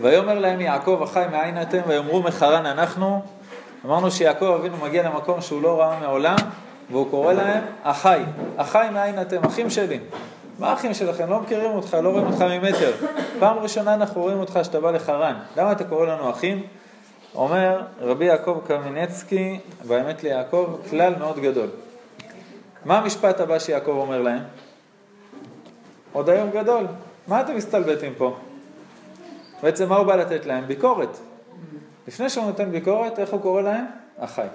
ויאמר להם יעקב אחי מאין אתם ויאמרו מחרן אנחנו אמרנו שיעקב אבינו מגיע למקום שהוא לא ראה מעולם והוא קורא להם אחי, אחי מאין אתם, אחים שלי מה האחים שלכם? לא מכירים אותך, לא רואים אותך ממטר פעם ראשונה אנחנו רואים אותך שאתה בא לחרן למה אתה קורא לנו אחים? אומר רבי יעקב קמינצקי, באמת ליעקב, כלל מאוד גדול. מה המשפט הבא שיעקב אומר להם? עוד היום גדול. מה אתם מסתלבטים פה? בעצם מה הוא בא לתת להם? ביקורת. לפני שהוא נותן ביקורת, איך הוא קורא להם? אחי.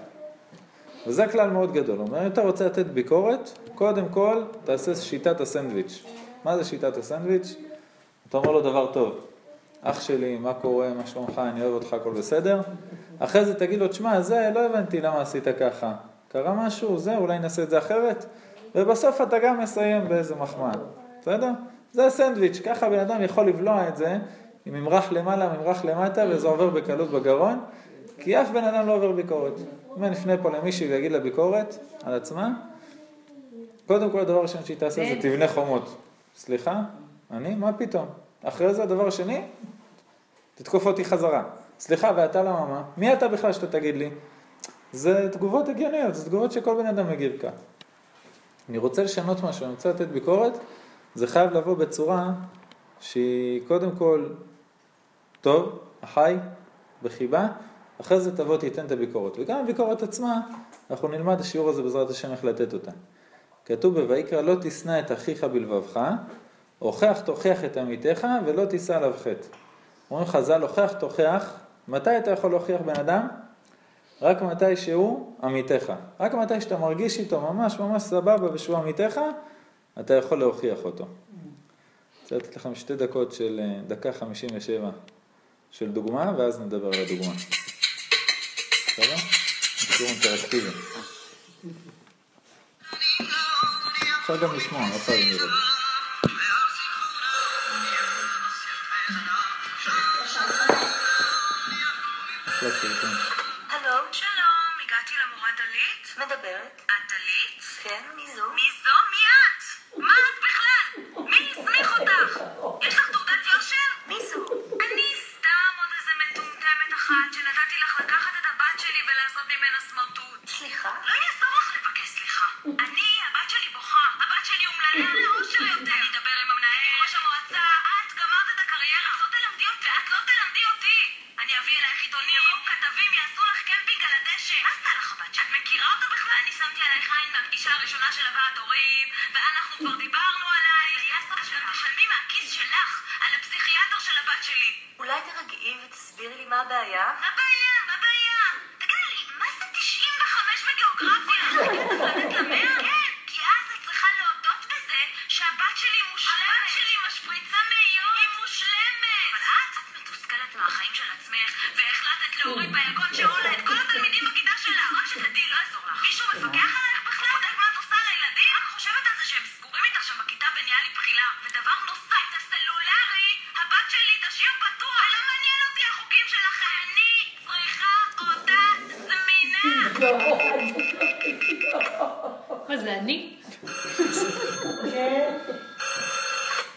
וזה כלל מאוד גדול. הוא אומר, אם אתה רוצה לתת ביקורת, קודם כל תעשה שיטת הסנדוויץ'. מה זה שיטת הסנדוויץ'? אתה אומר לו דבר טוב. אח שלי, מה קורה, מה שלומך, אני אוהב אותך, הכל בסדר? אחרי זה תגיד לו, תשמע, זה, לא הבנתי למה עשית ככה. קרה משהו, זה, אולי נעשה את זה אחרת? ובסוף אתה גם מסיים באיזה מחמאה, בסדר? זה הסנדוויץ', ככה בן אדם יכול לבלוע את זה עם ממרח למעלה, ממרח למטה, וזה עובר בקלות בגרון, כי אף בן אדם לא עובר ביקורת. אם אני אפנה פה למישהי ויגיד לה ביקורת על עצמה, קודם כל הדבר הראשון שהיא תעשה זה תבנה חומות. סליחה? אני? מה פתאום? אחרי זה הדבר השני, תתקוף אותי חזרה. סליחה, ואתה למה מה? מי אתה בכלל שאתה תגיד לי? זה תגובות הגיוניות, זה תגובות שכל בן אדם מגיב כאן. אני רוצה לשנות משהו, אני רוצה לתת ביקורת, זה חייב לבוא בצורה שהיא קודם כל טוב, החי, בחיבה, אחרי זה תבוא תיתן את הביקורת. וגם הביקורת עצמה, אנחנו נלמד השיעור הזה בעזרת השם איך לתת אותה. כתוב בויקרא לא תשנא את אחיך בלבבך, הוכח תוכיח את עמיתך ולא תישא עליו חטא. אומרים חז"ל, הוכח תוכיח, מתי אתה יכול להוכיח בן אדם? רק מתי שהוא עמיתך. רק מתי שאתה מרגיש איתו ממש ממש סבבה ושהוא עמיתך, אתה יכול להוכיח אותו. רוצה לתת לכם שתי דקות של אה, דקה חמישים ושבע של דוגמה, ואז נדבר על הדוגמה. בסדר? שיעור אינטראקטיבי. אפשר גם לשמוע, לא חייבים לראות. סרטון. הלו, שלום, הגעתי למורה דלית? מדברת. את דלית? כן, מי זו? מי זו? מה זה אני?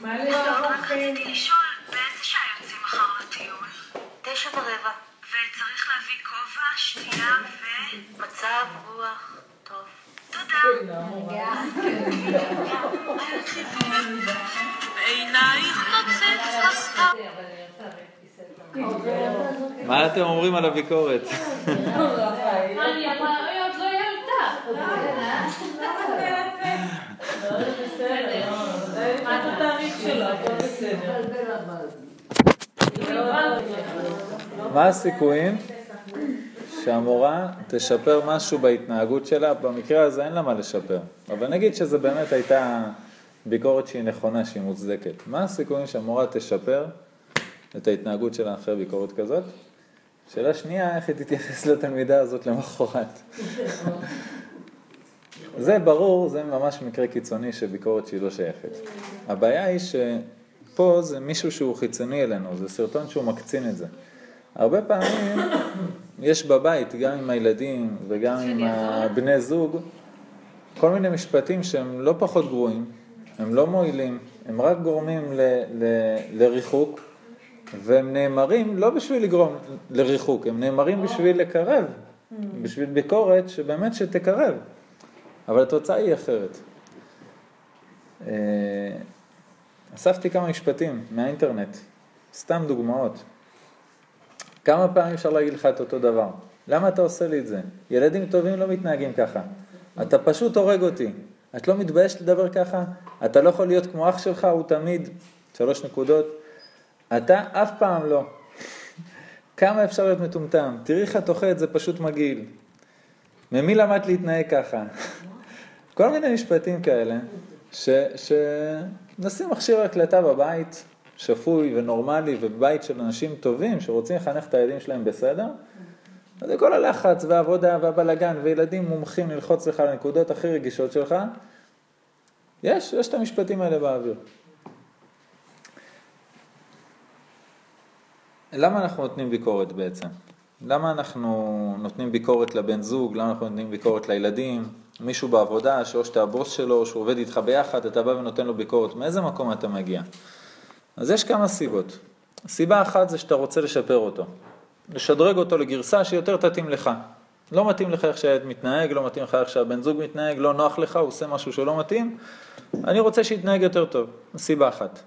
מה טוב, רק רציתי לשאול, באיזה שעה יוצאים מחר לטיול? תשע ורבע. וצריך להביא כובע, שתייה ו... מצב רוח טוב. תודה. בעינייך נוצץ הסתיו. מה אתם אומרים על הביקורת? מה אני אמרה? אוי, עוד לא. מה הסיכויים שהמורה תשפר משהו בהתנהגות שלה? במקרה הזה אין לה מה לשפר, אבל נגיד שזה באמת הייתה ביקורת שהיא נכונה, שהיא מוצדקת. מה הסיכויים שהמורה תשפר את ההתנהגות שלה אחרי ביקורת כזאת? שאלה שנייה, איך היא תתייחס לתלמידה הזאת למחרת? זה ברור, זה ממש מקרה קיצוני של ביקורת שהיא לא שייכת. הבעיה היא שפה זה מישהו שהוא חיצוני אלינו, זה סרטון שהוא מקצין את זה. הרבה פעמים יש בבית, גם עם הילדים וגם עם הבני זוג, כל מיני משפטים שהם לא פחות גרועים, הם לא מועילים, הם רק גורמים ל, ל, לריחוק, והם נאמרים לא בשביל לגרום לריחוק, הם נאמרים בשביל לקרב, בשביל ביקורת שבאמת שתקרב, אבל התוצאה היא אחרת. אה, אספתי כמה משפטים מהאינטרנט, סתם דוגמאות. כמה פעמים אפשר להגיד לך את אותו דבר? למה אתה עושה לי את זה? ילדים טובים לא מתנהגים ככה. אתה פשוט הורג אותי. את לא מתביישת לדבר ככה? אתה לא יכול להיות כמו אח שלך, הוא תמיד, שלוש נקודות. אתה אף פעם לא. כמה אפשר להיות מטומטם? תראי איך את אוכלת, זה פשוט מגעיל. ממי למדת להתנהג ככה? כל מיני משפטים כאלה, שנשים מכשיר הקלטה בבית, שפוי ונורמלי, ובבית של אנשים טובים שרוצים לחנך את הילדים שלהם בסדר, אז זה כל הלחץ והעבודה והבלגן וילדים מומחים ללחוץ לך על הנקודות הכי רגישות שלך, יש, יש את המשפטים האלה באוויר. למה אנחנו נותנים ביקורת בעצם? למה אנחנו נותנים ביקורת לבן זוג? למה אנחנו נותנים ביקורת לילדים? מישהו בעבודה, שאו שאתה הבוס שלו, שהוא עובד איתך ביחד, אתה בא ונותן לו ביקורת, מאיזה מקום אתה מגיע? אז יש כמה סיבות. סיבה אחת זה שאתה רוצה לשפר אותו. לשדרג אותו לגרסה שיותר תתאים לך. לא מתאים לך איך שהילד מתנהג, לא מתאים לך איך שהבן זוג מתנהג, לא נוח לך, הוא עושה משהו שלא מתאים, אני רוצה שיתנהג יותר טוב, סיבה אחת.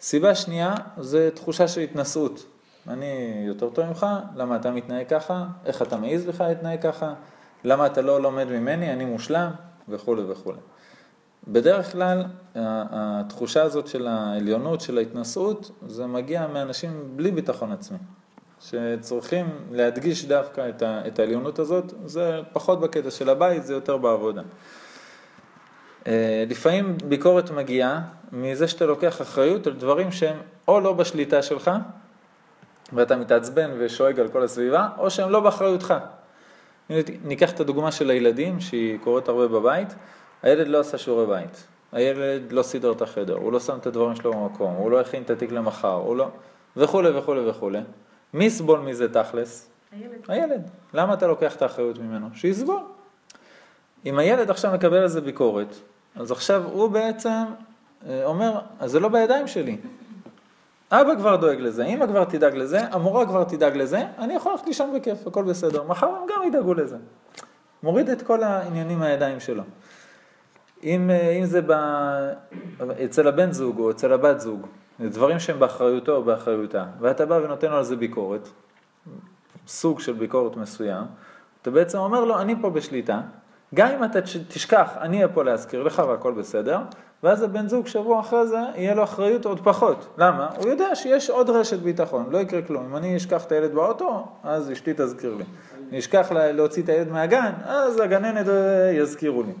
סיבה שנייה זה תחושה של התנשאות. אני יותר טוב ממך, למה אתה מתנהג ככה, איך אתה מעז לך להתנהג ככה, למה אתה לא לומד ממני, אני מושלם, וכולי וכולי. בדרך כלל התחושה הזאת של העליונות, של ההתנשאות, זה מגיע מאנשים בלי ביטחון עצמי. שצריכים להדגיש דווקא את, ה, את העליונות הזאת, זה פחות בקטע של הבית, זה יותר בעבודה. אה, לפעמים ביקורת מגיעה מזה שאתה לוקח אחריות על דברים שהם או לא בשליטה שלך, ואתה מתעצבן ושואג על כל הסביבה, או שהם לא באחריותך. ניקח את הדוגמה של הילדים, שהיא קורית הרבה בבית, הילד לא עשה שיעורי בית, הילד לא סידר את החדר, הוא לא שם את הדברים שלו במקום, הוא לא הכין את התיק למחר, הוא לא... וכולי וכולי וכולי. מי יסבול מזה תכלס? הילד. הילד. למה אתה לוקח את האחריות ממנו? שיסבול. אם הילד עכשיו מקבל על זה ביקורת, אז עכשיו הוא בעצם אה, אומר, אז זה לא בידיים שלי. אבא כבר דואג לזה, אמא כבר תדאג לזה, המורה כבר תדאג לזה, אני יכול ללכת לישון בכיף, הכל בסדר. מחר הם גם ידאגו לזה. מוריד את כל העניינים מהידיים שלו. אם, אה, אם זה ב... אצל הבן זוג או אצל הבת זוג, דברים שהם באחריותו או באחריותה, ואתה בא ונותן לו על זה ביקורת, סוג של ביקורת מסוים, אתה בעצם אומר לו, אני פה בשליטה, גם אם אתה תשכח, אני אהיה פה להזכיר לך והכל בסדר, ואז הבן זוג שבוע אחרי זה, יהיה לו אחריות עוד פחות. למה? הוא יודע שיש עוד רשת ביטחון, לא יקרה כלום. אם אני אשכח את הילד באוטו, אז אשתי תזכיר לי. אני אשכח להוציא את הילד מהגן, אז הגננת אה, יזכירו לי.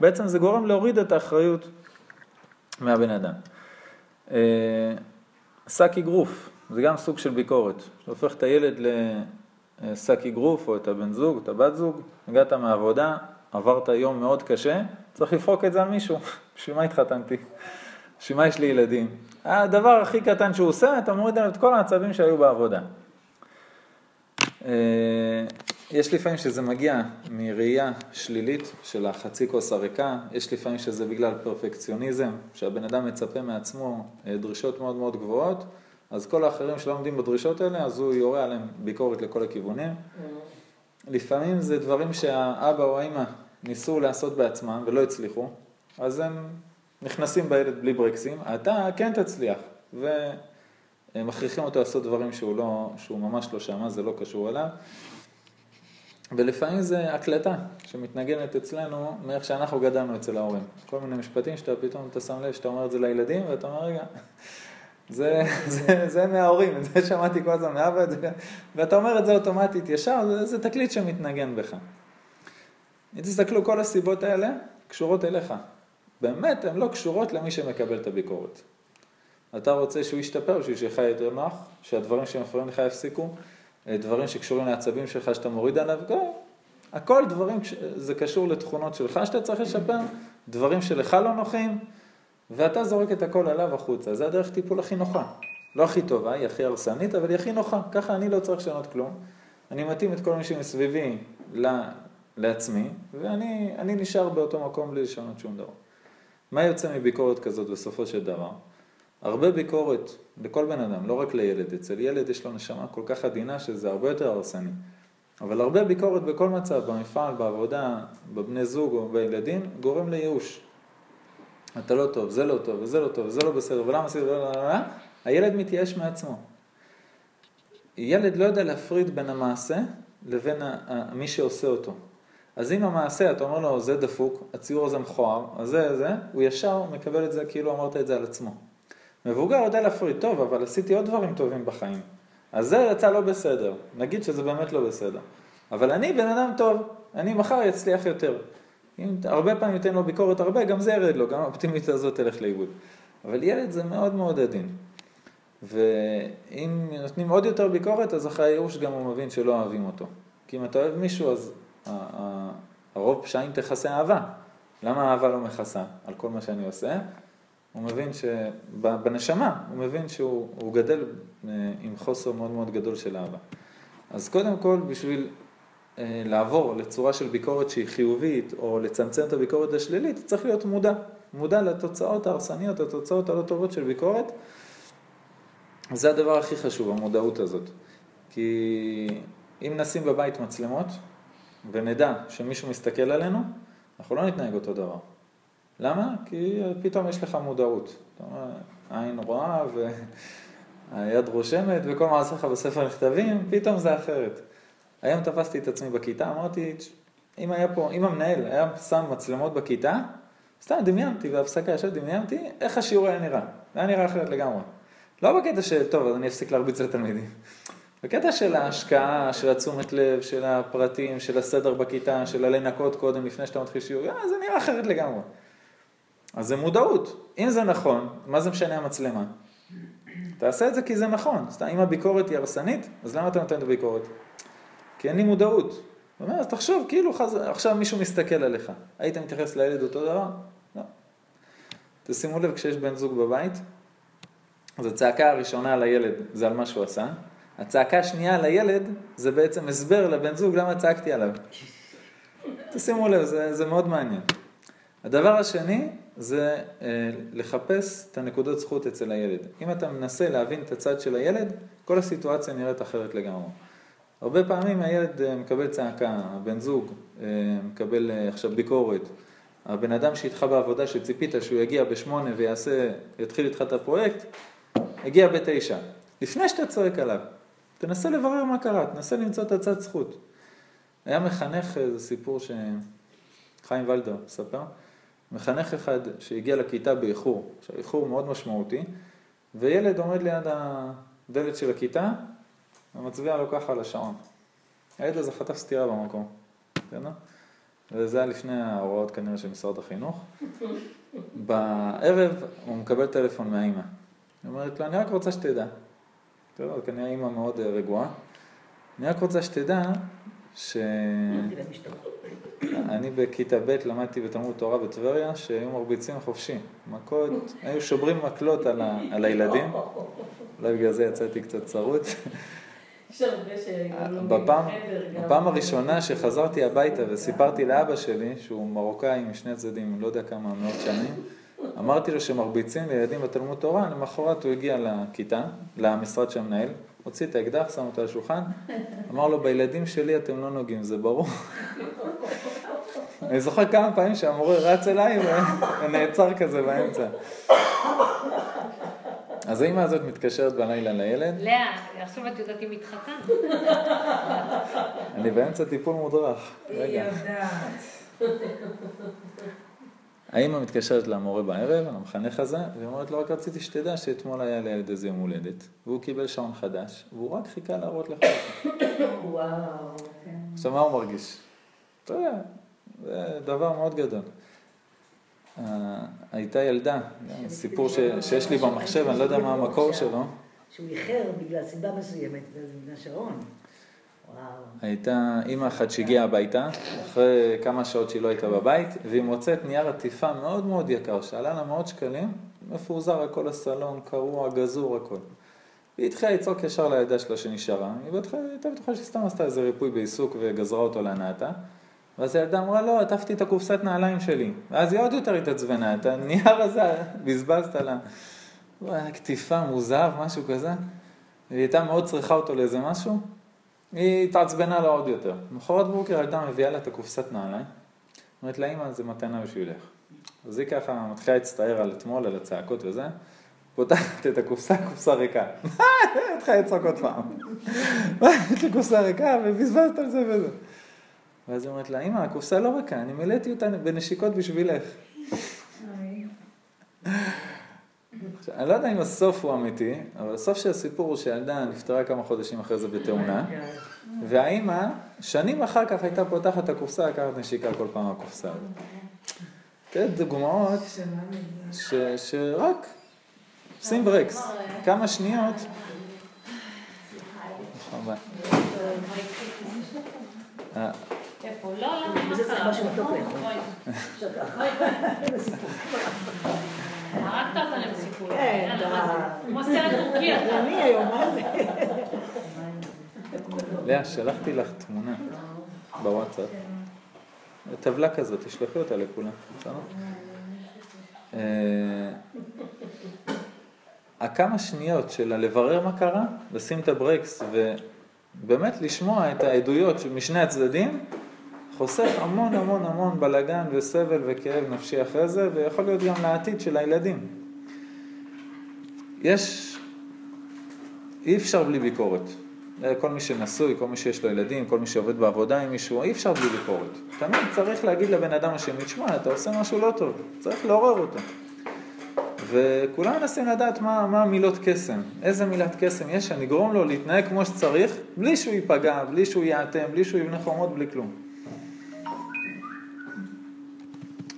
בעצם זה גורם להוריד את האחריות מהבן אדם. אה, שק אגרוף, זה גם סוג של ביקורת. זה הופך את הילד לשק אגרוף, או את הבן זוג, את הבת זוג, הגעת מהעבודה, עברת יום מאוד קשה, צריך לפרוק את זה על מישהו. בשביל מה התחתנתי? בשביל מה יש לי ילדים? הדבר הכי קטן שהוא עושה, אתה מוריד עליו את כל העצבים שהיו בעבודה. אה, יש לפעמים שזה מגיע מראייה שלילית של החצי כוס הריקה, יש לפעמים שזה בגלל פרפקציוניזם, שהבן אדם מצפה מעצמו אה, דרישות מאוד מאוד גבוהות, אז כל האחרים שלא עומדים בדרישות האלה, אז הוא יורה עליהם ביקורת לכל הכיוונים. לפעמים זה דברים שהאבא או האמא ניסו לעשות בעצמם ולא הצליחו, אז הם נכנסים בילד בלי ברקסים, אתה כן תצליח, ומכריחים אותו לעשות דברים שהוא, לא, שהוא ממש לא שמה, זה לא קשור אליו. ולפעמים זה הקלטה שמתנגנת אצלנו מאיך שאנחנו גדלנו אצל ההורים. כל מיני משפטים שאתה פתאום, אתה שם לב שאתה אומר את זה לילדים, ואתה אומר, רגע, זה, זה, זה מההורים, את זה שמעתי כל הזמן מאבא, ואתה אומר את זה אוטומטית ישר, זה, זה תקליט שמתנגן בך. אם תסתכלו, כל הסיבות האלה קשורות אליך. באמת, הן לא קשורות למי שמקבל את הביקורת. אתה רוצה שהוא ישתפר, שהוא יחיה יותר נוח, שהדברים שמפריעים לך יפסיקו, דברים שקשורים לעצבים שלך שאתה מוריד עליו, גם, הכל דברים, זה קשור לתכונות שלך שאתה צריך לשפר, דברים שלך לא נוחים, ואתה זורק את הכל עליו החוצה. זה הדרך טיפול הכי נוחה. לא הכי טובה, היא הכי הרסנית, אבל היא הכי נוחה. ככה אני לא צריך לשנות כלום. אני מתאים את כל מי שמסביבי לעצמי, ואני נשאר באותו מקום בלי לשנות שום דבר. מה יוצא מביקורת כזאת בסופו של דבר? הרבה ביקורת לכל בן אדם, לא רק לילד. אצל ילד יש לו נשמה כל כך עדינה שזה הרבה יותר הרסני. אבל הרבה ביקורת בכל מצב, במפעל, בעבודה, בבני זוג או בילדים, גורם לייאוש. אתה לא טוב, זה לא טוב, וזה לא טוב, וזה לא בסדר, ולמה עשית, הילד מתייאש מעצמו. ילד לא יודע להפריד בין המעשה לבין מי שעושה אותו. אז אם המעשה, אתה אומר לו, זה דפוק, הציור הזה מכוער, אז זה, זה, הוא ישר מקבל את זה כאילו אמרת את זה על עצמו. מבוגר יודע להפריד, טוב, אבל עשיתי עוד דברים טובים בחיים. אז זה יצא לא בסדר, נגיד שזה באמת לא בסדר. אבל אני בן אדם טוב, אני מחר אצליח יותר. אם הרבה פעמים ניתן לו ביקורת הרבה, גם זה ירד לו, גם האופטימית הזאת תלך לאיבוד. אבל ילד זה מאוד מאוד עדין. ואם נותנים עוד יותר ביקורת, אז אחרי הייאוש גם הוא מבין שלא אוהבים אותו. כי אם אתה אוהב מישהו, אז הרוב פשעים תכסה אהבה. למה אהבה לא מכסה על כל מה שאני עושה? הוא מבין שבנשמה, הוא מבין שהוא גדל אה, עם חוסר מאוד מאוד גדול של אהבה. אז קודם כל, בשביל אה, לעבור לצורה של ביקורת שהיא חיובית, או לצמצם את הביקורת השלילית, צריך להיות מודע. מודע לתוצאות ההרסניות, לתוצאות הלא טובות של ביקורת. זה הדבר הכי חשוב, המודעות הזאת. כי אם נשים בבית מצלמות, ונדע שמישהו מסתכל עלינו, אנחנו לא נתנהג אותו דבר. למה? כי פתאום יש לך מודעות. העין רואה והיד רושמת וכל מה לך בספר נכתבים, פתאום זה אחרת. היום תפסתי את עצמי בכיתה, אמרתי, אם היה פה, אם המנהל היה שם מצלמות בכיתה, סתם דמיינתי בהפסקה ישר דמיינתי איך השיעור היה נראה. זה היה נראה אחרת לגמרי. לא בקטע של, טוב, אז אני אפסיק להרביץ לתלמידים. בקטע של ההשקעה, של התשומת לב, של הפרטים, של הסדר בכיתה, של הלנקות קודם לפני שאתה מתחיל שיעור, אה, זה נראה אחרת לגמרי. אז זה מודעות. אם זה נכון, מה זה משנה המצלמה? תעשה את זה כי זה נכון. סתם, אם הביקורת היא הרסנית, אז למה אתה נותן את הביקורת? כי אין לי מודעות. הוא אומר, אז תחשוב, כאילו חז... עכשיו מישהו מסתכל עליך. היית מתייחס לילד אותו דבר? לא. תשימו לב, כשיש בן זוג בבית, אז הצעקה הראשונה על הילד זה על מה שהוא עשה. הצעקה השנייה על הילד זה בעצם הסבר לבן זוג למה צעקתי עליו. תשימו לב, זה, זה מאוד מעניין. הדבר השני זה אה, לחפש את הנקודות זכות אצל הילד. אם אתה מנסה להבין את הצד של הילד, כל הסיטואציה נראית אחרת לגמרי. הרבה פעמים הילד אה, מקבל צעקה, הבן זוג אה, מקבל אה, עכשיו ביקורת, הבן אדם שאיתך בעבודה שציפית שהוא יגיע בשמונה ויעשה, יתחיל איתך את הפרויקט, הגיע בתשע. לפני שאתה צועק עליו, תנסה לברר מה קרה, תנסה למצוא את הצד זכות. היה מחנך, זה סיפור שחיים ולדר מספר, מחנך אחד שהגיע לכיתה באיחור, עכשיו איחור מאוד משמעותי, וילד עומד ליד הדלת של הכיתה ומצביע לו ככה על השעון. הילד הזה חטף סטירה במקום, בסדר? וזה היה לפני ההוראות כנראה של משרד החינוך. בערב הוא מקבל טלפון מהאימא. היא אומרת לו, אני רק רוצה שתדע. בסדר, כנראה אימא מאוד אה, רגועה. אני רק רוצה שתדע ש... אני בכיתה ב' למדתי בתלמוד תורה בטבריה, שהיו מרביצים חופשי. מכות, היו שוברים מקלות על, ה... על הילדים. אולי בגלל זה יצאתי קצת צרוט. בפעם, בפעם הראשונה שחזרתי הביתה וסיפרתי לאבא שלי, שהוא מרוקאי משני צדדים, לא יודע כמה מאות שנים, אמרתי לו שמרביצים לילדים בתלמוד תורה, למחרת הוא הגיע לכיתה, למשרד של המנהל, הוציא את האקדח, שם אותו על השולחן, אמר לו, בילדים שלי אתם לא נוגעים, זה ברור. אני זוכר כמה פעמים שהמורה רץ אליי ונעצר כזה באמצע. אז האמא הזאת מתקשרת בלילה לילד. לאה, עכשיו את יודעת אם התחתנת. אני באמצע טיפול מודרך. היא יודעת. האמא מתקשרת למורה בערב, למחנך הזה, והיא אומרת לו, רק רציתי שתדע שאתמול היה לילד איזה יום הולדת, והוא קיבל שעון חדש, והוא רק חיכה להראות לך וואו. עכשיו, מה הוא מרגיש? אתה יודע, זה דבר מאוד גדול. אה, הייתה ילדה, סיפור שיש לי במחשב, אני לא יודע מה המקור שלו. שהוא איחר בגלל סיבה מסוימת, בגלל שעון. הייתה אימא אחת שהגיעה הביתה, אחרי כמה שעות שהיא לא הייתה בבית, והיא מוצאת נייר עטיפה מאוד מאוד יקר, שעלה לה מאות שקלים, מפוזר הכל הסלון, קרוע, גזור, הכל. והיא התחילה לצעוק ישר לילדה שלה שנשארה, היא בטחה- הייתה בטוחה שהיא סתם עשתה איזה ריפוי בעיסוק וגזרה אותו להנאתה. ואז הילדה אמרה, לא, עטפתי את הקופסת נעליים שלי. ואז היא עוד יותר התעצבנה, את הנייר הזה בזבזת לה. הוא היה קטיפה, מוזב, משהו כזה. היא הייתה מאוד צריכה אותו לאיזה משהו, היא התעצבנה לו עוד יותר. מחרת בוקר הילדה מביאה לה את הקופסת נעליים, אומרת לה, אמא, זה מתנה בשבילך. אז היא ככה מתחילה להצטער על אתמול, על הצעקות וזה, פותחת את הקופסה, קופסה ריקה. מה, התחילה לצעוק עוד פעם. מה, יש לי ריקה ובזבזת על זה וזה. ואז היא אומרת לה, אמא, הקופסה לא ריקה, אני מילאתי אותה בנשיקות בשבילך. עכשיו, אני לא יודע אם הסוף הוא אמיתי, אבל הסוף של הסיפור הוא שילדה נפטרה כמה חודשים אחרי זה בתאונה, והאימא, שנים אחר כך הייתה פותחת את הקופסה, לקחת נשיקה כל פעם מהקופסה הזאת. זה דוגמאות ש, שרק שים ברקס, כמה שניות. איפה? לא, למה? הרגת אותנו בסיפור. כן? כמו סרט טורקי אתה. אני היום, מה זה? לאה, שלחתי לך תמונה בוואטסאפ. טבלה כזאת, תשלחי אותה לכולם, בסדר? אה, הכמה שניות של לברר מה קרה, לשים את הברקס ובאמת לשמוע את העדויות משני הצדדים, חוסך המון המון המון בלגן וסבל וכאב נפשי אחרי זה, ויכול להיות גם לעתיד של הילדים. יש, אי אפשר בלי ביקורת. כל מי שנשוי, כל מי שיש לו ילדים, כל מי שעובד בעבודה עם מישהו, אי אפשר בלי ביקורת. תמיד צריך להגיד לבן אדם השני, תשמע, אתה עושה משהו לא טוב, צריך לעורר אותו. וכולם מנסים לדעת מה, מה מילות קסם, איזה מילת קסם יש, שאני אגרום לו להתנהג כמו שצריך, בלי שהוא ייפגע, בלי שהוא ייאטם, בלי שהוא יבנה חומות, בלי כלום.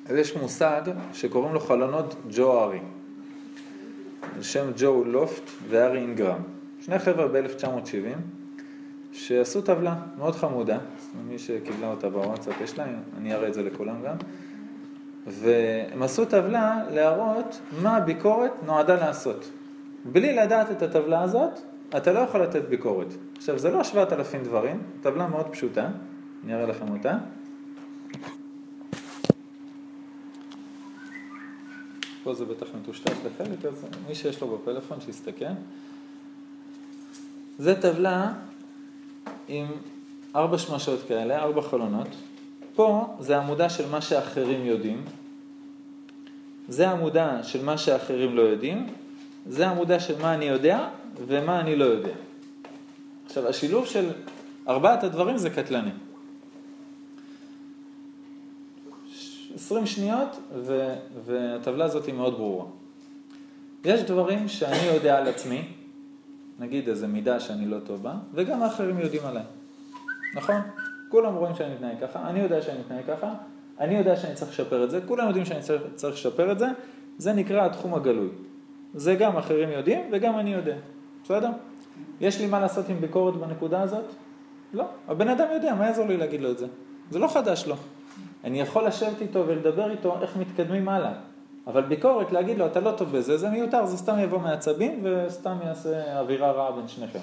אז יש מושג שקוראים לו חלונות ג'ו ארי. על שם ג'ו לופט וארי אינגרם. שני חבר'ה ב-1970 שעשו טבלה מאוד חמודה, מי שקיבלה אותה בוואטסאפ יש להם, אני אראה את זה לכולם גם, והם עשו טבלה להראות מה הביקורת נועדה לעשות. בלי לדעת את הטבלה הזאת, אתה לא יכול לתת ביקורת. עכשיו, זה לא 7,000 דברים, טבלה מאוד פשוטה, אני אראה לכם אותה. פה זה בטח מטושטש לחלק, אז מי שיש לו בפלאפון שיסתכל. זה טבלה עם ארבע שמשות כאלה, ארבע חלונות. פה זה עמודה של מה שאחרים יודעים. זה עמודה של מה שאחרים לא יודעים. זה עמודה של מה אני יודע ומה אני לא יודע. עכשיו, השילוב של ארבעת הדברים זה קטלני. 20 שניות ו- והטבלה הזאת היא מאוד ברורה. יש דברים שאני יודע על עצמי, נגיד איזה מידה שאני לא טוב בה, וגם האחרים יודעים עליי. נכון? כולם רואים שאני מתנהג ככה, אני יודע שאני מתנהג ככה, אני יודע שאני צריך לשפר את זה, כולם יודעים שאני צריך, צריך לשפר את זה, זה נקרא התחום הגלוי. זה גם אחרים יודעים וגם אני יודע, בסדר? יש לי מה לעשות עם ביקורת בנקודה הזאת? לא. הבן אדם יודע, מה יעזור לי להגיד לו את זה? זה לא חדש לו. אני יכול לשבת איתו ולדבר איתו איך מתקדמים הלאה. אבל ביקורת, להגיד לו, אתה לא טוב בזה, זה מיותר, זה סתם יבוא מעצבים וסתם יעשה אווירה רעה בין שניכם.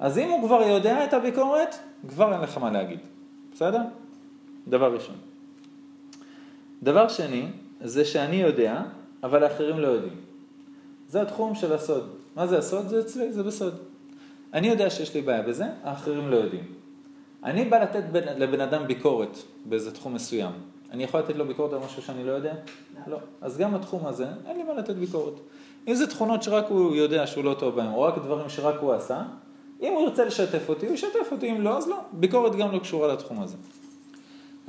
אז אם הוא כבר יודע את הביקורת, כבר אין לך מה להגיד. בסדר? דבר ראשון. דבר שני, זה שאני יודע, אבל האחרים לא יודעים. זה התחום של הסוד. מה זה הסוד? זה אצלי, זה בסוד. אני יודע שיש לי בעיה בזה, האחרים לא יודעים. אני בא לתת בין, לבן אדם ביקורת באיזה תחום מסוים. אני יכול לתת לו ביקורת על משהו שאני לא יודע? לא. אז גם התחום הזה, אין לי מה לתת ביקורת. אם זה תכונות שרק הוא יודע שהוא לא טוב בהן, או רק דברים שרק הוא עשה, אם הוא ירצה לשתף אותי, הוא ישתף אותי, אם לא, אז לא. ביקורת גם לא קשורה לתחום הזה.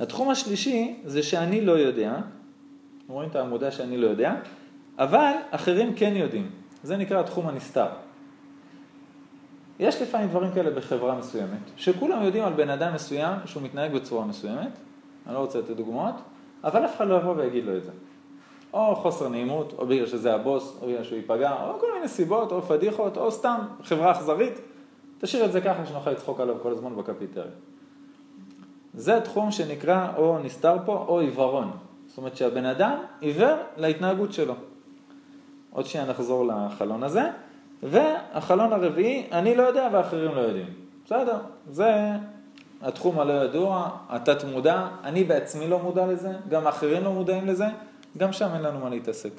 התחום השלישי זה שאני לא יודע, רואים את העמודה שאני לא יודע, אבל אחרים כן יודעים. זה נקרא התחום הנסתר. יש לפעמים דברים כאלה בחברה מסוימת, שכולם יודעים על בן אדם מסוים שהוא מתנהג בצורה מסוימת, אני לא רוצה לתת דוגמאות, אבל אף אחד לא יבוא ויגיד לו את זה. או חוסר נעימות, או בגלל שזה הבוס, או בגלל שהוא ייפגע, או כל מיני סיבות, או פדיחות, או סתם חברה אכזרית. תשאיר את זה ככה שנוכל לצחוק עליו כל הזמן בקפיטריה. זה התחום שנקרא או נסתר פה או עיוורון. זאת אומרת שהבן אדם עיוור להתנהגות שלו. עוד שנייה נחזור לחלון הזה. והחלון הרביעי, אני לא יודע ואחרים לא יודעים. בסדר, זה התחום הלא ידוע, התת מודע, אני בעצמי לא מודע לזה, גם האחרים לא מודעים לזה, גם שם אין לנו מה להתעסק.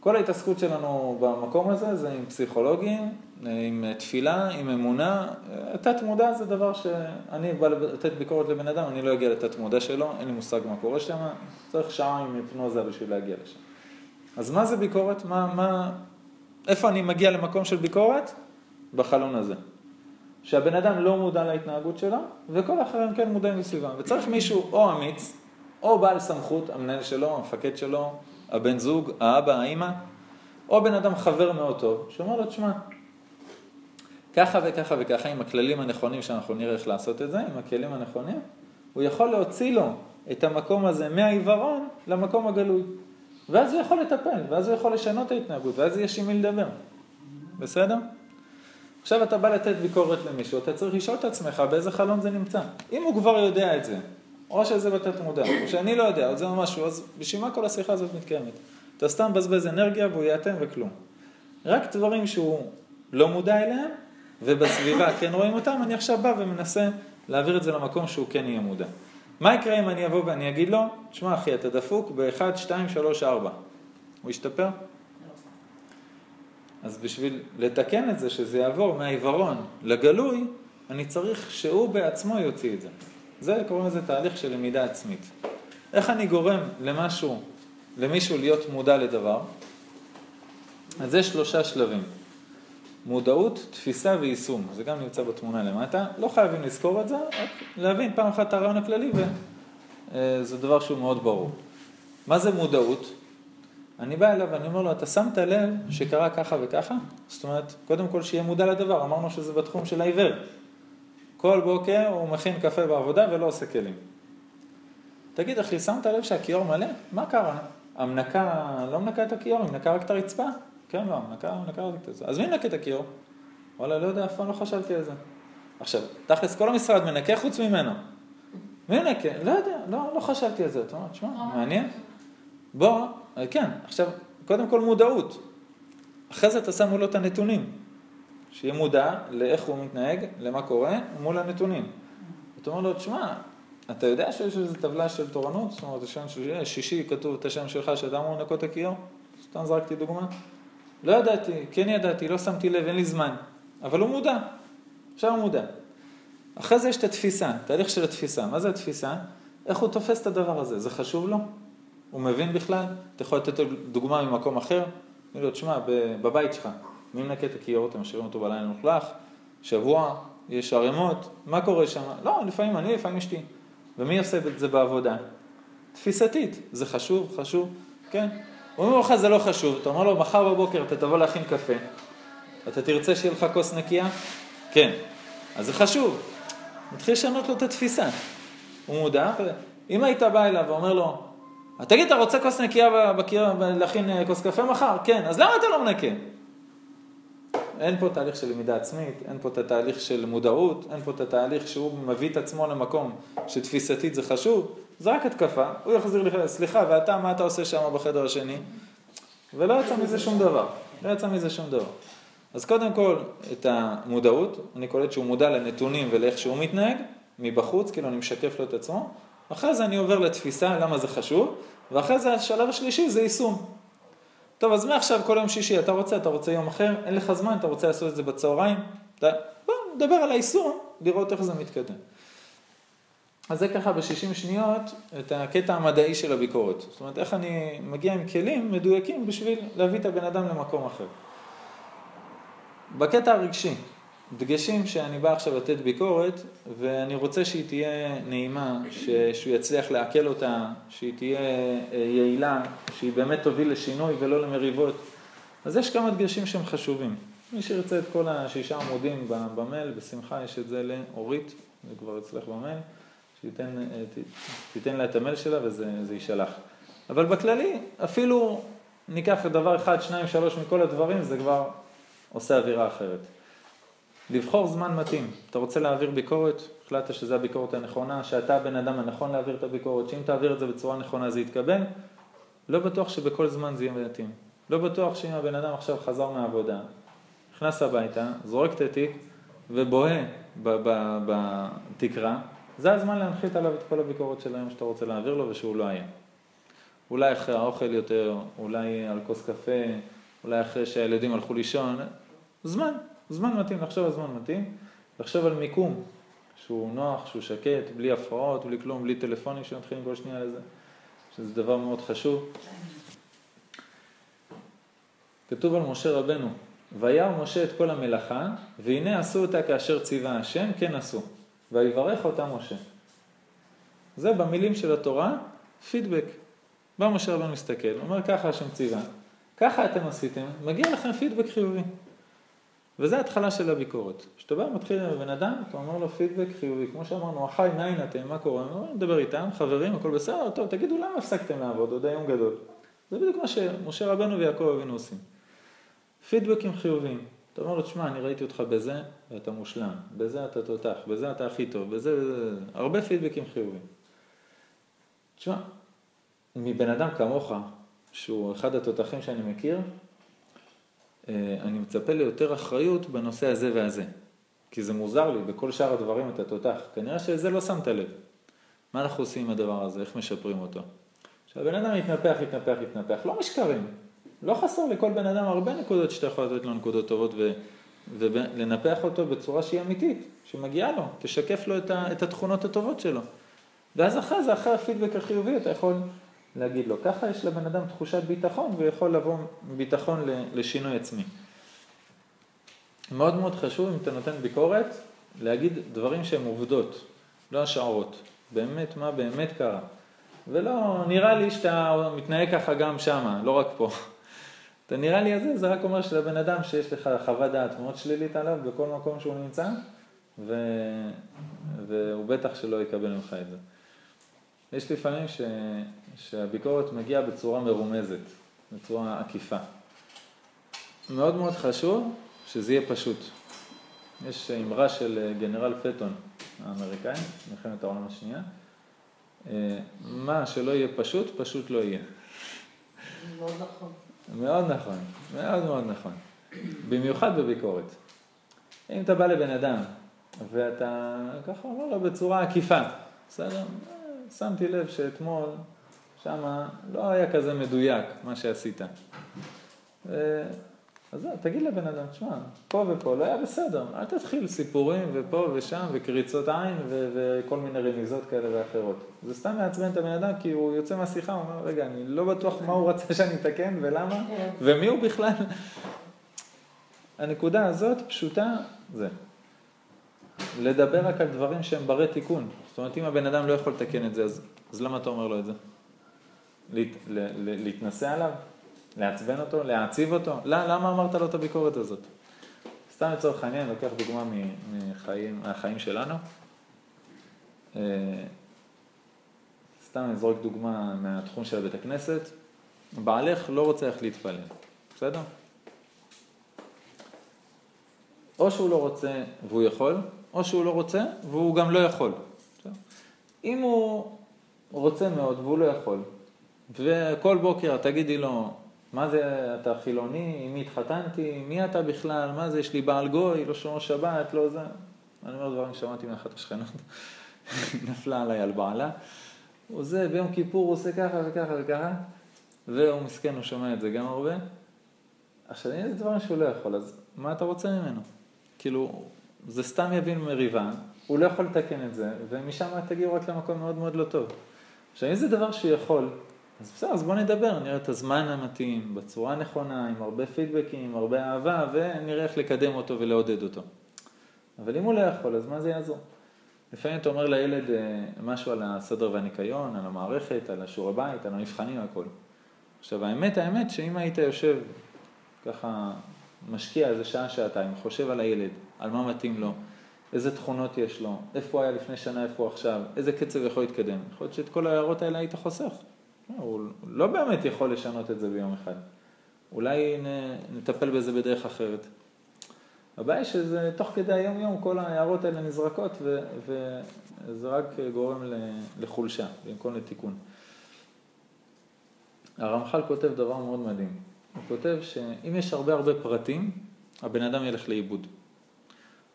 כל ההתעסקות שלנו במקום הזה זה עם פסיכולוגים, עם תפילה, עם אמונה. תת מודע זה דבר שאני בא לתת ביקורת לבן אדם, אני לא אגיע לתת מודע שלו, אין לי מושג מה קורה שם, צריך שעה עם היפנוזה בשביל להגיע לשם. אז מה זה ביקורת? מה, מה, איפה אני מגיע למקום של ביקורת? בחלון הזה. שהבן אדם לא מודע להתנהגות שלו, וכל האחרים כן מודעים לסביבה. וצריך מישהו או אמיץ, או בעל סמכות, המנהל שלו, המפקד שלו, הבן זוג, האבא, האימא, או בן אדם חבר מאוד טוב, שאומר לו, תשמע, ככה וככה וככה, עם הכללים הנכונים שאנחנו נראה איך לעשות את זה, עם הכלים הנכונים, הוא יכול להוציא לו את המקום הזה מהעיוורון למקום הגלוי. ואז הוא יכול לטפל, ואז הוא יכול לשנות את ההתנהגות, ואז יש עם מי לדבר. בסדר? עכשיו אתה בא לתת ביקורת למישהו, אתה צריך לשאול את עצמך באיזה חלון זה נמצא. אם הוא כבר יודע את זה, או שזה בתת מודע, או שאני לא יודע, או זה משהו, אז בשביל מה כל השיחה הזאת מתקיימת? אתה סתם מבזבז אנרגיה והוא יאטם וכלום. רק דברים שהוא לא מודע אליהם, ובסביבה כן רואים אותם, אני עכשיו בא ומנסה להעביר את זה למקום שהוא כן יהיה מודע. מה יקרה אם אני אבוא ואני אגיד לו, תשמע אחי, אתה דפוק ב-1, 2, 3, 4. הוא ישתפר? אז בשביל לתקן את זה, שזה יעבור מהעיוורון לגלוי, אני צריך שהוא בעצמו יוציא את זה. זה קוראים לזה תהליך של למידה עצמית. איך אני גורם למשהו, למישהו להיות מודע לדבר? אז יש שלושה שלבים. מודעות, תפיסה ויישום. זה גם נמצא בתמונה למטה. לא חייבים לזכור את זה, רק להבין פעם אחת את הרעיון הכללי, וזה דבר שהוא מאוד ברור. מה זה מודעות? אני בא אליו ואני אומר לו, אתה שמת לב שקרה ככה וככה? זאת אומרת, קודם כל שיהיה מודע לדבר, אמרנו שזה בתחום של העיוור. כל בוקר הוא מכין קפה בעבודה ולא עושה כלים. תגיד, אחי, שמת לב שהכיור מלא? מה קרה? המנקה לא מנקה את הכיור, היא מנקה רק את הרצפה? כן, לא, רק את זה. אז מי מנקה את הכיור? וואלה, לא יודע, אף פעם לא חשבתי על זה. עכשיו, תכלס, כל המשרד מנקה חוץ ממנו. מי מנקה? לא יודע, לא, לא חשבתי על זה. אתה אומר, תשמע, מעניין. בוא, כן, עכשיו, קודם כל מודעות. אחרי זה אתה שם מולו את הנתונים. שיהיה מודע לאיך הוא מתנהג, למה קורה, מול הנתונים. אתה אומר לו, תשמע, אתה יודע שיש איזו טבלה של תורנות? זאת אומרת, השם שישי כתוב את השם שלך שאתה אמור לנקות את הכיור? סתם זרקתי דוגמה. לא ידעתי, כן ידעתי, לא שמתי לב, אין לי זמן. אבל הוא מודע. עכשיו הוא מודע. אחרי זה יש את התפיסה, תהליך של התפיסה. מה זה התפיסה? איך הוא תופס את הדבר הזה? זה חשוב לו? הוא מבין בכלל? אתה יכול לתת דוגמה ממקום אחר? אני לו, תשמע, בבית שלך, מי מנקה את הכיור, אתם משאירים אותו בלילה מלוכלך, שבוע, יש ערימות, מה קורה שם? לא, לפעמים אני, לפעמים אשתי. ומי עושה את זה בעבודה? תפיסתית, זה חשוב, חשוב, כן. הוא אומר לך זה לא חשוב, אתה אומר לו מחר בבוקר אתה תבוא להכין קפה, אתה תרצה שיהיה לך כוס נקייה? כן. אז זה חשוב. מתחיל לשנות לו את התפיסה. הוא מודע, אם היית בא אליו ואומר לו, תגיד, אתה רוצה כוס נקייה בקיר, להכין אה, כוס קפה מחר? כן, אז למה אתה לא מנקה? אין פה תהליך של למידה עצמית, אין פה את התהליך של מודעות, אין פה את התהליך שהוא מביא את עצמו למקום שתפיסתית זה חשוב, זה רק התקפה, הוא יחזיר לי, סליחה, ואתה, מה אתה עושה שם בחדר השני? ולא יצא מזה שום דבר, לא יצא מזה שום דבר. אז קודם כל, את המודעות, אני קולט שהוא מודע לנתונים ולאיך שהוא מתנהג, מבחוץ, כאילו אני משקף לו את עצמו, אחרי זה אני עובר לתפיסה, למה זה חשוב, ואחרי זה השלב השלישי זה יישום. טוב, אז מעכשיו כל יום שישי אתה רוצה, אתה רוצה יום אחר, אין לך זמן, אתה רוצה לעשות את זה בצהריים, אתה... בוא, נדבר על היישום, לראות איך זה מתקדם. אז זה ככה ב-60 שניות את הקטע המדעי של הביקורת. זאת אומרת, איך אני מגיע עם כלים מדויקים בשביל להביא את הבן אדם למקום אחר. בקטע הרגשי, דגשים שאני בא עכשיו לתת ביקורת, ואני רוצה שהיא תהיה נעימה, שהוא יצליח לעכל אותה, שהיא תהיה אה, יעילה, שהיא באמת תוביל לשינוי ולא למריבות. אז יש כמה דגשים שהם חשובים. מי שירצה את כל השישה עמודים במייל, בשמחה יש את זה לאורית, זה כבר אצלך במייל, שתיתן אה, לה את המייל שלה וזה יישלח. אבל בכללי, אפילו ניקח דבר אחד, שניים, שלוש מכל הדברים, זה כבר עושה אווירה אחרת. לבחור זמן מתאים. אתה רוצה להעביר ביקורת, החלטת שזו הביקורת הנכונה, שאתה הבן אדם הנכון להעביר את הביקורת, שאם תעביר את זה בצורה נכונה זה יתקבל, לא בטוח שבכל זמן זה יהיה מתאים. לא בטוח שאם הבן אדם עכשיו חזר מהעבודה, נכנס הביתה, זורק את התיק ובוהה בתקרה, זה הזמן להנחית עליו את כל הביקורת של היום שאתה רוצה להעביר לו ושהוא לא היה. אולי אחרי האוכל יותר, אולי על כוס קפה, אולי אחרי שהילדים הלכו לישון, זמן, זמן מתאים, לחשוב על זמן מתאים, לחשוב על מיקום, שהוא נוח, שהוא שקט, בלי הפרעות, בלי כלום, בלי טלפונים שמתחילים כל שנייה לזה, שזה דבר מאוד חשוב. כתוב על משה רבנו, וירא משה את כל המלאכה, והנה עשו אותה כאשר ציווה השם, כן עשו. ויברך אותה משה. זה במילים של התורה, פידבק. בא משה רבנו מסתכל, אומר ככה השם ציווה, ככה אתם עשיתם, מגיע לכם פידבק חיובי. וזה ההתחלה של הביקורת. כשאתה בא מתחיל עם בן אדם, אתה אומר לו פידבק חיובי, כמו שאמרנו, אחי מאין אתם, מה קורה? אני מדבר איתם, חברים, הכל בסדר, טוב, תגידו למה הפסקתם לעבוד, עוד היום גדול. זה בדיוק מה שמשה רבנו ויעקב אבינו עושים. פידבקים חיוביים. אתה אומר לו, תשמע, אני ראיתי אותך בזה, ואתה מושלם, בזה אתה תותח, בזה אתה הכי טוב, בזה, בזה, הרבה פידבקים חיוביים. תשמע, מבן אדם כמוך, שהוא אחד התותחים שאני מכיר, אה, אני מצפה ליותר אחריות בנושא הזה והזה. כי זה מוזר לי, בכל שאר הדברים אתה תותח. כנראה שזה לא שמת לב. מה אנחנו עושים עם הדבר הזה? איך משפרים אותו? שהבן אדם יתנפח, יתנפח, יתנפח. לא משקרים. לא חסר לכל בן אדם הרבה נקודות שאתה יכול לתת לו נקודות טובות ו... ולנפח אותו בצורה שהיא אמיתית, שמגיעה לו, תשקף לו את, ה... את התכונות הטובות שלו. ואז אחרי זה, אחרי הפידבק החיובי, אתה יכול להגיד לו. ככה יש לבן אדם תחושת ביטחון, ויכול לבוא ביטחון לשינוי עצמי. מאוד מאוד חשוב, אם אתה נותן ביקורת, להגיד דברים שהם עובדות, לא השערות. באמת, מה באמת קרה. ולא, נראה לי שאתה מתנהג ככה גם שמה, לא רק פה. אתה נראה לי הזה, זה רק אומר שלבן אדם שיש לך חוות דעת מאוד שלילית עליו בכל מקום שהוא נמצא, ו... והוא בטח שלא יקבל ממך את זה. יש לפעמים ש... שהביקורת מגיעה בצורה מרומזת, בצורה עקיפה. מאוד מאוד חשוב שזה יהיה פשוט. יש אמרה של גנרל פטון האמריקאי, מלחמת העולם השנייה, מה שלא יהיה פשוט, פשוט לא יהיה. מאוד נכון. מאוד נכון, מאוד מאוד נכון. במיוחד בביקורת. אם אתה בא לבן אדם ואתה ככה אומר לו בצורה עקיפה, בסדר? שמתי לב שאתמול שמה לא היה כזה מדויק מה שעשית. אז תגיד לבן אדם, תשמע, פה ופה לא היה בסדר, אל תתחיל סיפורים ופה ושם וקריצות עין ו- וכל מיני רמיזות כאלה ואחרות. זה סתם מעצבן את הבן אדם כי הוא יוצא מהשיחה, הוא אומר, רגע, אני לא בטוח מה הוא רצה שאני אתקן ולמה, ומי הוא בכלל. הנקודה הזאת פשוטה, זה. לדבר רק על דברים שהם ברי תיקון. זאת אומרת, אם הבן אדם לא יכול לתקן את זה, אז, אז למה אתה אומר לו את זה? להת, להתנסה עליו? לעצבן אותו? להעציב אותו? לא, למה אמרת לו את הביקורת הזאת? סתם לצורך העניין, לוקח דוגמה מחיים, מהחיים שלנו. אה, סתם נזרוק דוגמה מהתחום של בית הכנסת. בעלך לא רוצה איך להתפלל, בסדר? או שהוא לא רוצה והוא יכול, או שהוא לא רוצה והוא גם לא יכול. אם הוא רוצה מאוד והוא לא יכול, וכל בוקר תגידי לו, מה זה, אתה חילוני, עם מי התחתנתי, מי אתה בכלל, מה זה, יש לי בעל גוי, לא שומר שבת, לא זה. אני אומר דברים ששמעתי מאחת השכנות, נפלה עליי על בעלה. הוא זה, ביום כיפור הוא עושה ככה וככה וככה, והוא מסכן, הוא שומע את זה גם הרבה. עכשיו, יש דברים שהוא לא יכול, אז מה אתה רוצה ממנו? כאילו, זה סתם יבין מריבה, הוא לא יכול לתקן את זה, ומשם תגיעו רק למקום מאוד מאוד לא טוב. עכשיו, אם זה דבר שהוא יכול, אז בסדר, אז בוא נדבר, נראה את הזמן המתאים, בצורה הנכונה, עם הרבה פידבקים, עם הרבה אהבה, ונראה איך לקדם אותו ולעודד אותו. אבל אם הוא לא יכול, אז מה זה יעזור? לפעמים אתה אומר לילד אה, משהו על הסדר והניקיון, על המערכת, על השיעורי בית, על המבחנים, הכל. עכשיו, האמת, האמת, שאם היית יושב ככה, משקיע איזה שעה, שעתיים, חושב על הילד, על מה מתאים לו, איזה תכונות יש לו, איפה הוא היה לפני שנה, איפה הוא עכשיו, איזה קצב יכול להתקדם. יכול להיות שאת כל ההערות האלה היית חוסך. לא, הוא לא באמת יכול לשנות את זה ביום אחד. אולי נטפל בזה בדרך אחרת. הבעיה שזה תוך כדי היום-יום כל ההערות האלה נזרקות ו, וזה רק גורם לחולשה במקום לתיקון. הרמח"ל כותב דבר מאוד מדהים. הוא כותב שאם יש הרבה הרבה פרטים, הבן אדם ילך לאיבוד.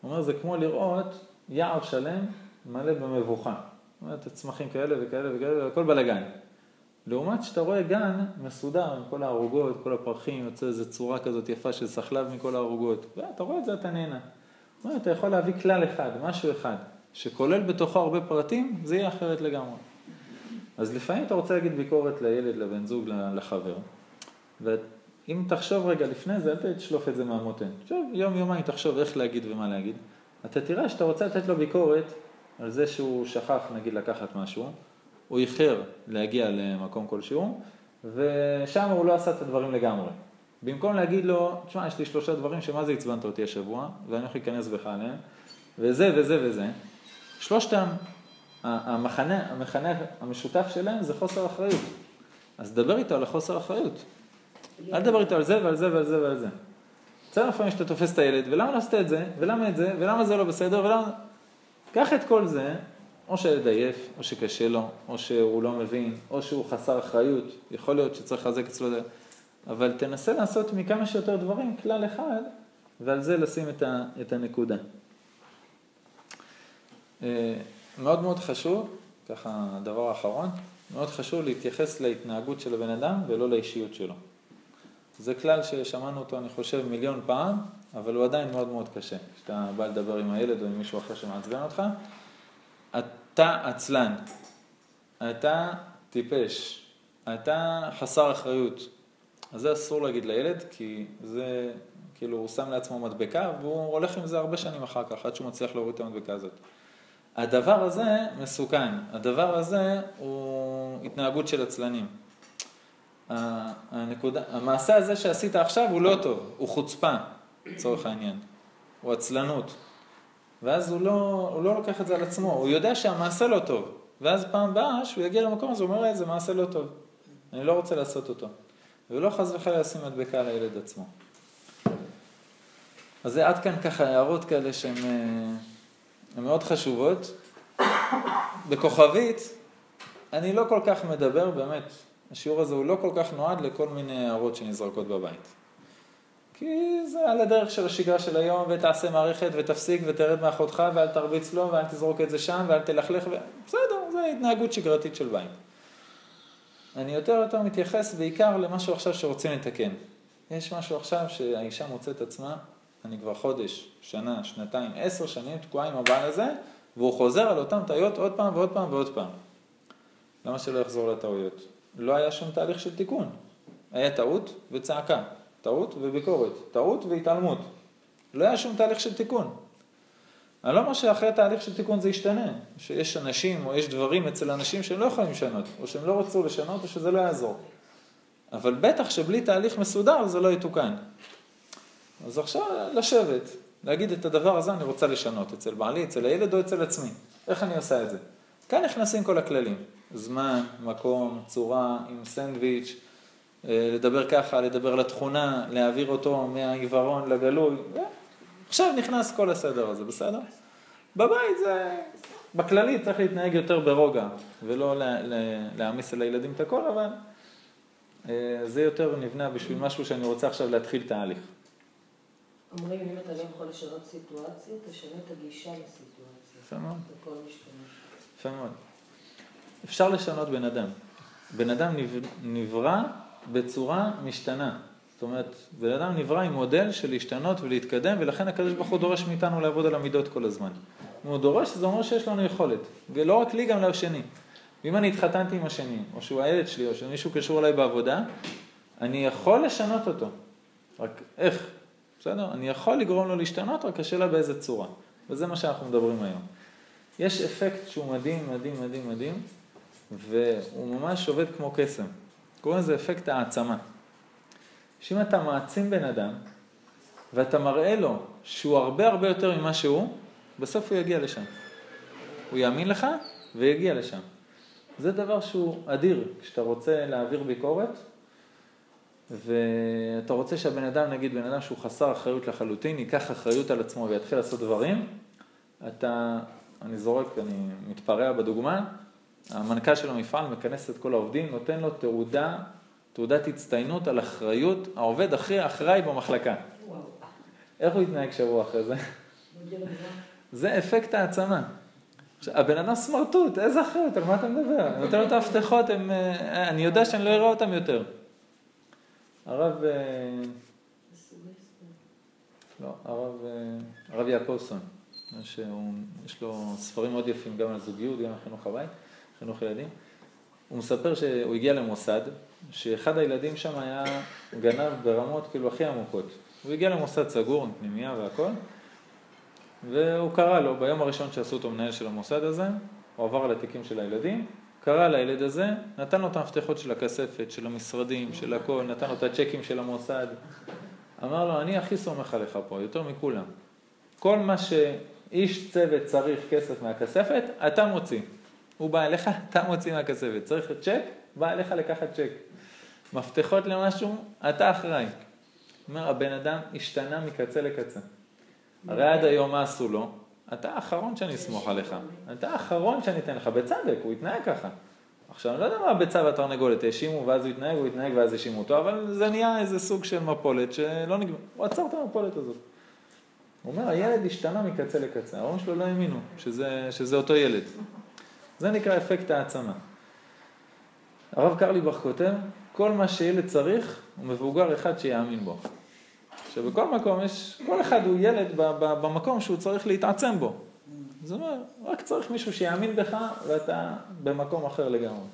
הוא אומר, זה כמו לראות יער שלם מלא במבוכה. זאת אומרת, צמחים כאלה וכאלה וכאלה, והכל בלאגן. לעומת שאתה רואה גן מסודר עם כל הערוגות, כל הפרחים, יוצא איזו צורה כזאת יפה של סחלב מכל הערוגות. ואתה רואה את זה, אתה נהנה. מה, אתה יכול להביא כלל אחד, משהו אחד, שכולל בתוכו הרבה פרטים, זה יהיה אחרת לגמרי. אז לפעמים אתה רוצה להגיד ביקורת לילד, לבן זוג, לחבר, ואם תחשוב רגע לפני זה, אל תשלוף את זה מהמותן. עכשיו, יום יומיים תחשוב איך להגיד ומה להגיד. אתה תראה שאתה רוצה לתת לו ביקורת על זה שהוא שכח, נגיד, לקחת משהו, הוא איחר להגיע למקום כלשהו, ושם הוא לא עשה את הדברים לגמרי. במקום להגיד לו, תשמע, יש לי שלושה דברים שמה זה עצבנת אותי השבוע, ואני הולך להיכנס בך עליהם, וזה וזה וזה, שלושתם, המחנה, המחנה המשותף שלהם זה חוסר אחריות. אז דבר איתו על החוסר אחריות. אל תדבר איתו על זה ועל זה ועל זה ועל זה. בסדר לפעמים שאתה תופס את הילד, ולמה לא עשית את זה, ולמה את זה, ולמה זה לא בסדר, ולמה... קח את כל זה, או שהילד עייף, או שקשה לו, או שהוא לא מבין, או שהוא חסר אחריות, יכול להיות שצריך לחזק אצלו, אבל תנסה לעשות מכמה שיותר דברים כלל אחד, ועל זה לשים את, ה, את הנקודה. אה, מאוד מאוד חשוב, ככה הדבר האחרון, מאוד חשוב להתייחס להתנהגות של הבן אדם ולא לאישיות שלו. זה כלל ששמענו אותו, אני חושב, מיליון פעם, אבל הוא עדיין מאוד מאוד קשה. כשאתה בא לדבר עם הילד או עם מישהו אחר שמעצבן אותך, אתה עצלן, אתה טיפש, אתה חסר אחריות. אז זה אסור להגיד לילד, כי זה, כאילו, הוא שם לעצמו מדבקה, והוא הולך עם זה הרבה שנים אחר כך, עד שהוא מצליח להוריד את המדבקה הזאת. הדבר הזה מסוכן, הדבר הזה הוא התנהגות של עצלנים. הנקודה, המעשה הזה שעשית עכשיו הוא לא טוב, הוא חוצפה, לצורך העניין, הוא עצלנות. ואז הוא לא, הוא לא לוקח את זה על עצמו, הוא יודע שהמעשה לא טוב. ואז פעם הבאה שהוא יגיע למקום הזה, הוא אומר, זה מעשה לא טוב, אני לא רוצה לעשות אותו. ולא חס וחלילה לשים מדבקה על הילד עצמו. אז זה עד כאן ככה הערות כאלה שהן אה, מאוד חשובות. בכוכבית, אני לא כל כך מדבר, באמת, השיעור הזה הוא לא כל כך נועד לכל מיני הערות שנזרקות בבית. כי זה על הדרך של השגרה של היום, ותעשה מערכת, ותפסיק, ותרד מאחותך, ואל תרביץ לו, ואל תזרוק את זה שם, ואל תלכלך, ו... בסדר, זה התנהגות שגרתית של בית. אני יותר יותר מתייחס בעיקר למשהו עכשיו שרוצים לתקן. יש משהו עכשיו שהאישה מוצאת עצמה, אני כבר חודש, שנה, שנתיים, עשר שנים תקועה עם הבעל הזה, והוא חוזר על אותן טעויות עוד פעם ועוד פעם ועוד פעם. למה שלא יחזור לטעויות? לא היה שום תהליך של תיקון. היה טעות וצעקה, טעות וביקורת, טעות והתעלמות. לא היה שום תהליך של תיקון. אני לא אומר שאחרי תהליך של תיקון זה ישתנה, שיש אנשים או יש דברים אצל אנשים שהם לא יכולים לשנות, או שהם לא רצו לשנות או שזה לא יעזור. אבל בטח שבלי תהליך מסודר זה לא יתוקן. אז עכשיו לשבת, להגיד את הדבר הזה אני רוצה לשנות, אצל בעלי, אצל הילד או אצל עצמי. איך אני עושה את זה? כאן נכנסים כל הכללים. זמן, מקום, צורה, עם סנדוויץ', לדבר ככה, לדבר לתכונה, להעביר אותו מהעיוורון לגלוי. עכשיו נכנס כל הסדר הזה, בסדר? בבית זה, בכללי צריך להתנהג יותר ברוגע, ולא להעמיס על הילדים את הכל, אבל אה, זה יותר נבנה בשביל משהו שאני רוצה עכשיו להתחיל תהליך. אומרים, אם אתה לא יכול לשנות סיטואציה, תשנה את הגישה לסיטואציה. יפה מאוד. יפה מאוד. אפשר לשנות בן אדם. בן אדם נברא בצורה משתנה. זאת אומרת, בן אדם נברא עם מודל של להשתנות ולהתקדם, ולכן הקדוש ברוך הוא דורש מאיתנו לעבוד על המידות כל הזמן. אם הוא דורש, זה אומר שיש לנו יכולת. ולא רק לי, גם לשני. ואם אני התחתנתי עם השני, או שהוא הילד שלי, או שמישהו קשור אליי בעבודה, אני יכול לשנות אותו. רק איך? בסדר? אני יכול לגרום לו להשתנות, רק השאלה באיזה צורה. וזה מה שאנחנו מדברים היום. יש אפקט שהוא מדהים, מדהים, מדהים, מדהים, והוא ממש עובד כמו קסם. קוראים לזה אפקט העצמה. שאם אתה מעצים בן אדם, ואתה מראה לו שהוא הרבה הרבה יותר ממה שהוא, בסוף הוא יגיע לשם. הוא יאמין לך ויגיע לשם. זה דבר שהוא אדיר, כשאתה רוצה להעביר ביקורת, ואתה רוצה שהבן אדם, נגיד בן אדם שהוא חסר אחריות לחלוטין, ייקח אחריות על עצמו ויתחיל לעשות דברים, אתה, אני זורק, אני מתפרע בדוגמה, המנכ"ל של המפעל מכנס את כל העובדים, נותן לו תעודה, תעודת הצטיינות על אחריות, העובד הכי אחראי במחלקה. איך הוא יתנהג שבוע אחרי זה? זה אפקט העצמה. עכשיו, הבן אדם סמרטוט, איזה אחריות, על מה אתה מדבר? אני נותן לו את המפתחות, הם, אה, אני יודע שאני לא אראה אותם יותר. הרב, אה, לא, הרב, אה, הרב יעקובסון, יש לו ספרים מאוד יפים גם על זוגיות, גם על חינוך הבית, חינוך ילדים. הוא מספר שהוא הגיע למוסד, שאחד הילדים שם היה גנב ברמות כאילו הכי עמוקות. הוא הגיע למוסד סגור, פנימייה והכל, והוא קרא לו, ביום הראשון שעשו אותו מנהל של המוסד הזה, הוא עבר על התיקים של הילדים, קרא לילד הזה, נתן לו את המפתחות של הכספת, של המשרדים, של הכל, נתן לו את הצ'קים של המוסד. אמר לו, אני הכי סומך עליך פה, יותר מכולם. כל מה שאיש צוות צריך כסף מהכספת, אתה מוציא. הוא בא אליך, אתה מוציא מהכספת. צריך צ'ק, בא אליך לקחת צ'ק. מפתחות למשהו, אתה אחראי. אומר, הבן אדם השתנה מקצה לקצה. הרי עד היום מה עשו לו? אתה האחרון שאני אסמוך עליך. אתה האחרון שאני אתן לך. בצדק, הוא התנהג ככה. עכשיו, אני לא יודע מה הביצה והתרנגולת, האשימו ואז הוא התנהג, הוא התנהג ואז האשימו אותו, אבל זה נהיה איזה סוג של מפולת שלא נגמר. הוא עצר את המפולת הזאת. הוא אומר, הילד השתנה מקצה לקצה, ההורים שלו לא האמינו שזה, שזה אותו ילד. זה נקרא אפקט העצמה. הרב קרליבך כותב, כל מה שילד צריך הוא מבוגר אחד שיאמין בו. עכשיו בכל מקום יש, כל אחד הוא ילד במקום שהוא צריך להתעצם בו. זאת אומרת, רק צריך מישהו שיאמין בך ואתה במקום אחר לגמרי.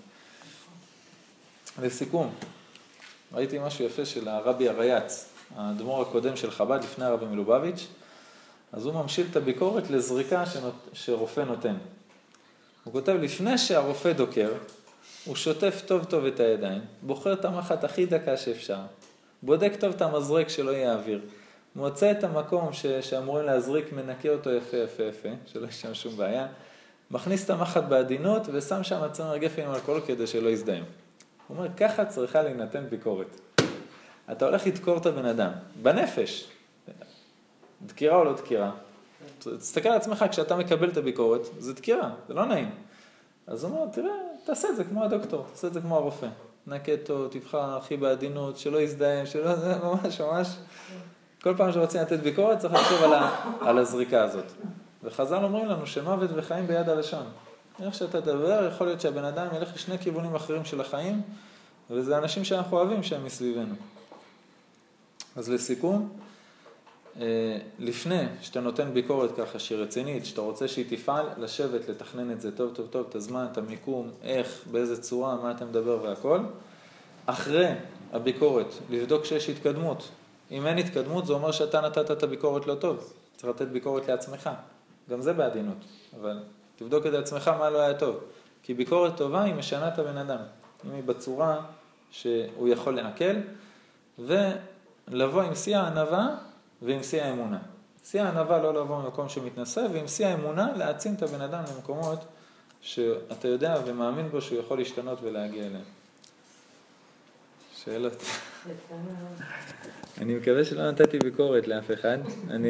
לסיכום, ראיתי משהו יפה של הרבי הרייץ, האדמו"ר הקודם של חב"ד לפני הרבי מלובביץ', אז הוא ממשיל את הביקורת לזריקה שרופא נותן. הוא כותב, לפני שהרופא דוקר, הוא שוטף טוב טוב את הידיים, בוחר את המחט הכי דקה שאפשר, בודק טוב את המזרק שלא יהיה אוויר, מוצא את המקום ש, שאמורים להזריק, מנקה אותו יפה יפה יפה, שלא יש שם שום בעיה, מכניס את המחט בעדינות ושם שם צמר גפן עם אלכוהול כדי שלא יזדהם. הוא אומר, ככה צריכה להינתן ביקורת. אתה הולך לדקור את הבן אדם, בנפש, דקירה או לא דקירה. תסתכל על עצמך, כשאתה מקבל את הביקורת, זה דקירה, זה לא נעים. אז הוא אומר, תראה, תעשה את זה כמו הדוקטור, תעשה את זה כמו הרופא. נקה אותו, תבחר הכי בעדינות, שלא יזדהם, שלא, זה ממש ממש. כל פעם שרוצים לתת ביקורת צריך לחשוב על, ה, על הזריקה הזאת. וחז"ל אומרים לנו שמוות וחיים ביד הלשון. איך שאתה תדבר, יכול להיות שהבן אדם ילך לשני כיוונים אחרים של החיים, וזה אנשים שאנחנו אוהבים שהם מסביבנו. אז לסיכום, לפני שאתה נותן ביקורת ככה שהיא רצינית, שאתה רוצה שהיא תפעל, לשבת, לתכנן את זה טוב טוב טוב, את הזמן, את המיקום, איך, באיזה צורה, מה אתה מדבר והכל. אחרי הביקורת, לבדוק שיש התקדמות. אם אין התקדמות, זה אומר שאתה נתת את הביקורת לא טוב. צריך לתת ביקורת לעצמך. גם זה בעדינות, אבל תבדוק את עצמך מה לא היה טוב. כי ביקורת טובה היא משנה את הבן אדם. אם היא בצורה שהוא יכול לעכל, ולבוא עם שיא הענווה ועם שיא האמונה. שיא הענווה לא לבוא ממקום שמתנשא, ועם שיא האמונה להעצים את הבן אדם למקומות שאתה יודע ומאמין בו שהוא יכול להשתנות ולהגיע אליהם. שאלות. אני מקווה שלא נתתי ביקורת לאף אחד. אני...